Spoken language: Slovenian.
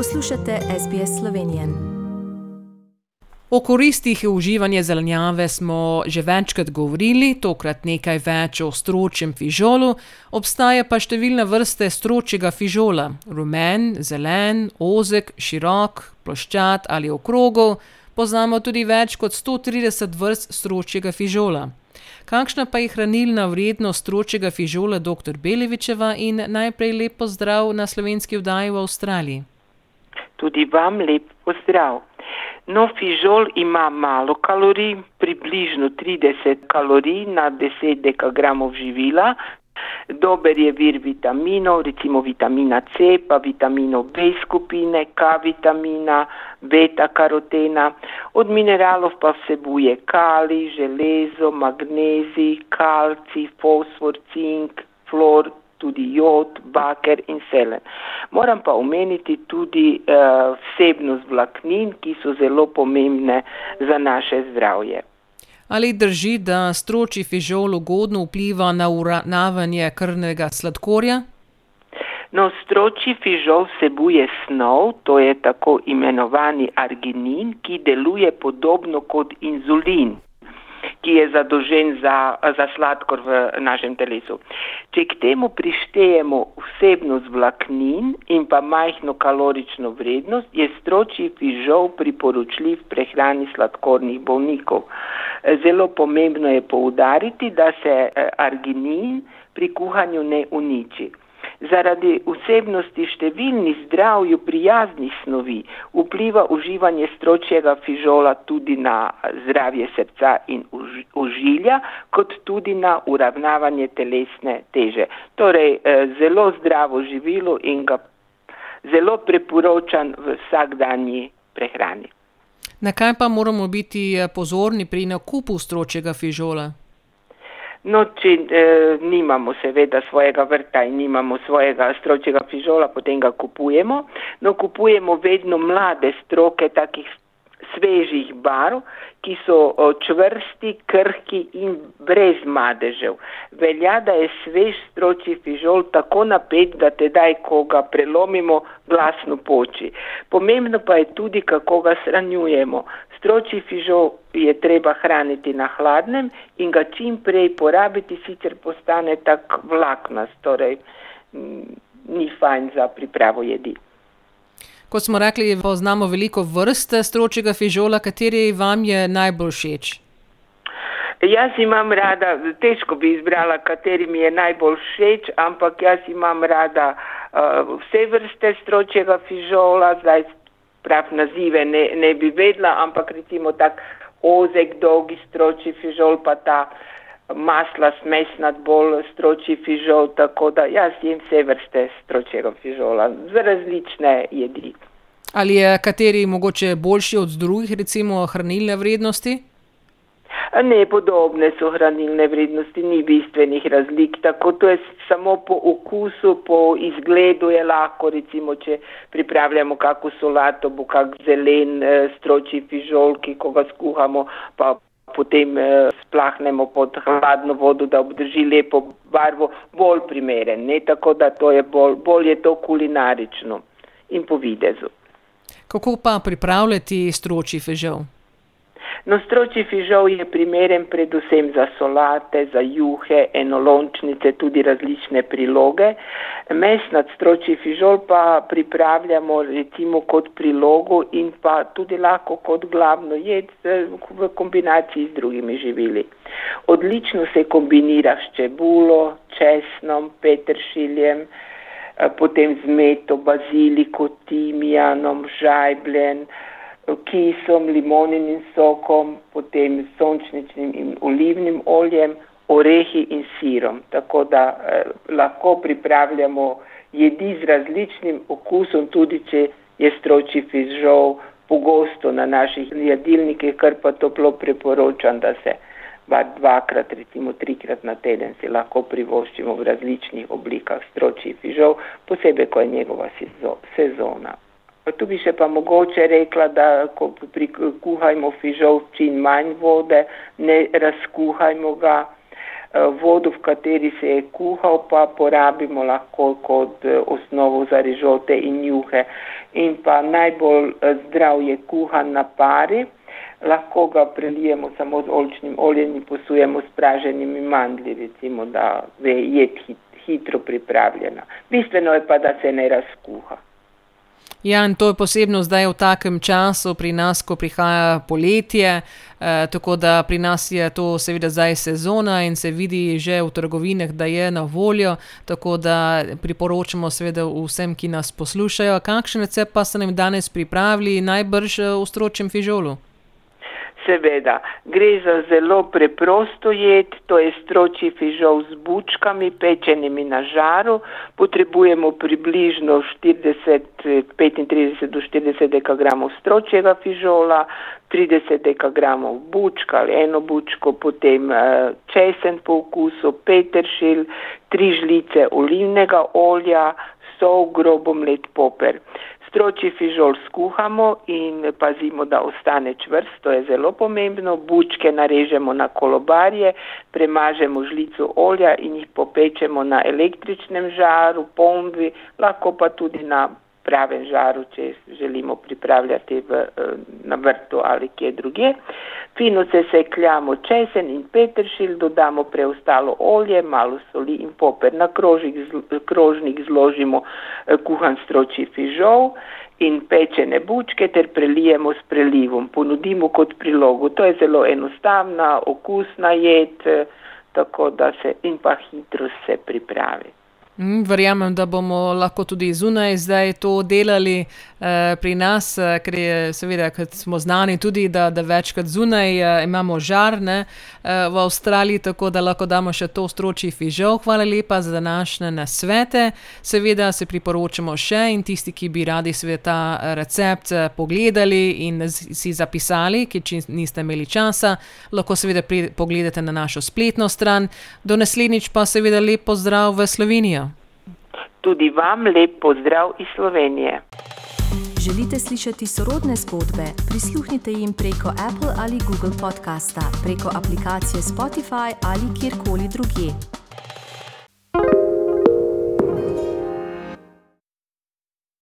Poslušate SBS Slovenije. O koristih uživanja zelenjave smo že večkrat govorili, tokrat nekaj več o stročjem fižolu. Obstaja pa številna vrste stročjega fižola: rumen, zelen, ozek, širok, ploščat ali okrogel. Poznamo tudi več kot 130 vrst stročjega fižola. Kakšna pa je hranilna vrednost stročjega fižola dr. Belevičeva in najprej lep pozdrav na slovenski vdaji v Avstraliji. Tudi vam lep pozdrav. No, fižol ima malo kalorij, približno 30 kalorij na 10 dekagramov živila. Dober je vir vitaminov, recimo vitamina C, pa vitaminov B skupine, K vitamina, beta karotena. Od mineralov pa vsebuje kali, železo, magnezij, kalci, fosfor, cink, flor, tudi jod, baker in selen. Moram pa omeniti tudi uh, vsebnost vlaknin, ki so zelo pomembne za naše zdravje. Ali drži, da stroči fižol ugodno vpliva na uravnavanje krvnega sladkorja? No, stroči fižol vsebuje snov, to je tako imenovani arginin, ki deluje podobno kot inzulin ki je zadolžen za, za sladkor v našem telesu. Če k temu prištejemo vsebnost vlaknin in pa majhno kalorično vrednost, je stročji fižol priporočljiv prehrani sladkornih bolnikov. Zelo pomembno je poudariti, da se eh, arginin pri kuhanju ne uniči. Zaradi vsebnosti številnih zdravju prijaznih snovi vpliva uživanje stročjega fižola tudi na zdravje srca in ožilja, kot tudi na uravnavanje telesne teže. Torej, eh, zelo zdravo živilo in ga zelo priporočam v vsakdanji prehrani. Na kaj pa moramo biti eh, pozorni pri nakupu stročjega fižola? No, če e, nimamo seveda svojega vrta in nimamo svojega stročjega fižola, potem ga kupujemo. No, kupujemo vedno mlade stroke takih svežih barv, ki so čvrsti, krhki in brez madežev. Velja, da je svež stročji fižol tako napet, da tedaj, ko ga prelomimo, glasno poči. Pomembno pa je tudi, kako ga shranjujemo. Stročji fižol je treba hraniti na hladnem in ga čim prej porabiti, sicer postane tak vlaknast, torej ni fajn za pripravo jedi. Kot smo rekli, poznamo veliko vrst stročjega fižola, kateri vam je najbolj všeč? Jaz imam rada, težko bi izbrala, kateri mi je najbolj všeč, ampak jaz imam rada uh, vse vrste stročjega fižola, zdaj prav nazive ne, ne bi vedla, ampak recimo tak ozek, dolgi stroči fižol, pa ta masla smesnat bolj stroči fižol, tako da jaz jem vse vrste stročega fižola za različne jedi. Ali je kateri mogoče boljši od drugih, recimo hranilne vrednosti? Ne, podobne so hranilne vrednosti, ni bistvenih razlik, tako to je samo po okusu, po izgledu je lahko, recimo, če pripravljamo kako solato, bo kak zelen eh, stroči fižol, ki ko ga skuhamo, pa potem eh, splahnemo pod hladno vodo, da obdrži lepo barvo, bolj primeren, ne, tako da to je bolj, bolj je to kulinarično in po videzu. Kako pa pripravljati stroči fižol? No, stroči fižol je primeren predvsem za solate, za juhe, enolončnice, tudi različne priloge. Mesnat stroči fižol pa pripravljamo recimo kot prilogo in pa tudi lahko kot glavno jed v kombinaciji z drugimi živili. Odlično se kombinira s čebulo, česnom, petršiljem, potem z meto, baziliko, timijanom, žajbljen kisom, limoninim sokom, potem sončničnim in olivnim oljem, orehi in sirom. Tako da eh, lahko pripravljamo jedi z različnim okusom, tudi če je stroči fižol pogosto na naših jedilnikih, kar pa toplo priporočam, da se dvakrat, recimo trikrat na teden si lahko privoščimo v različnih oblikah stroči fižol, posebej, ko je njegova sezona. Tu bi še pa mogoče rekla, da ko prikuhajmo fižol čim manj vode, ne razkuhajmo ga, vodo, v kateri se je kuhal, pa porabimo lahko kot osnovo za rižote in juhe. In pa najbolj zdrav je kuhan na pari lahko ga prelijemo samo z olčnim oljem in posujemo s praženimi mandli, recimo, da je jed hit, hitro pripravljena. Bistveno je pa, da se ne razkuha. Ja, in to je posebno zdaj v takem času pri nas, ko prihaja poletje, eh, tako da pri nas je to seveda zdaj sezona in se vidi že v trgovinah, da je na voljo, tako da priporočamo seveda vsem, ki nas poslušajo. Kakšen recept pa ste nam danes pripravili, najbrž eh, v stročjem fižolu? Seveda, gre za zelo preprosto jed, to je stroči fižol z bučkami, pečenimi na žaru. Potrebujemo približno 40, 35 do 40 dekagramov stročjega fižola, 30 dekagramov bučka ali eno bučko, potem eh, česen po okusu, peteršilj, tri žlice olivnega olja, sol, grobo mlet poper. Stroči fižol skuhamo in pazimo, da ostane čvrst, to je zelo pomembno. Bučke narežemo na kolobarje, premažemo žlico olja in jih popečemo na električnem žaru, pombi, lahko pa tudi na pravem žaru, če želimo pripravljati v, eh, na vrtu ali kje druge. Fino se sekljamo česen in peteršilj, dodamo preostalo olje, malo soli in poper. Na krožnik, krožnik zložimo eh, kuhan stroči fižol in pečene bučke ter prelijemo s prelivom. Ponudimo kot prilogo. To je zelo enostavna, okusna jed, eh, tako da se in pa hitro se pripravi. Mm, verjamem, da bomo lahko tudi zunaj zdaj to delali eh, pri nas, eh, ker je seveda, ker smo znani tudi, da, da večkrat zunaj eh, imamo žar ne, eh, v Avstraliji, tako da lahko damo še to stroči fižol. Hvala lepa za današnje nasvete. Seveda se priporočamo še in tisti, ki bi radi seveda ta eh, recept eh, pogledali in si zapisali, ki če niste imeli časa, lahko seveda pri, pogledate na našo spletno stran. Do naslednjič pa seveda lep pozdrav v Slovenijo. Tudi vam lep pozdrav iz Slovenije. Želite slišati sorodne zgodbe? Prisluhnite jim preko Apple ali Google podcasta, preko aplikacije Spotify ali kjerkoli drugje.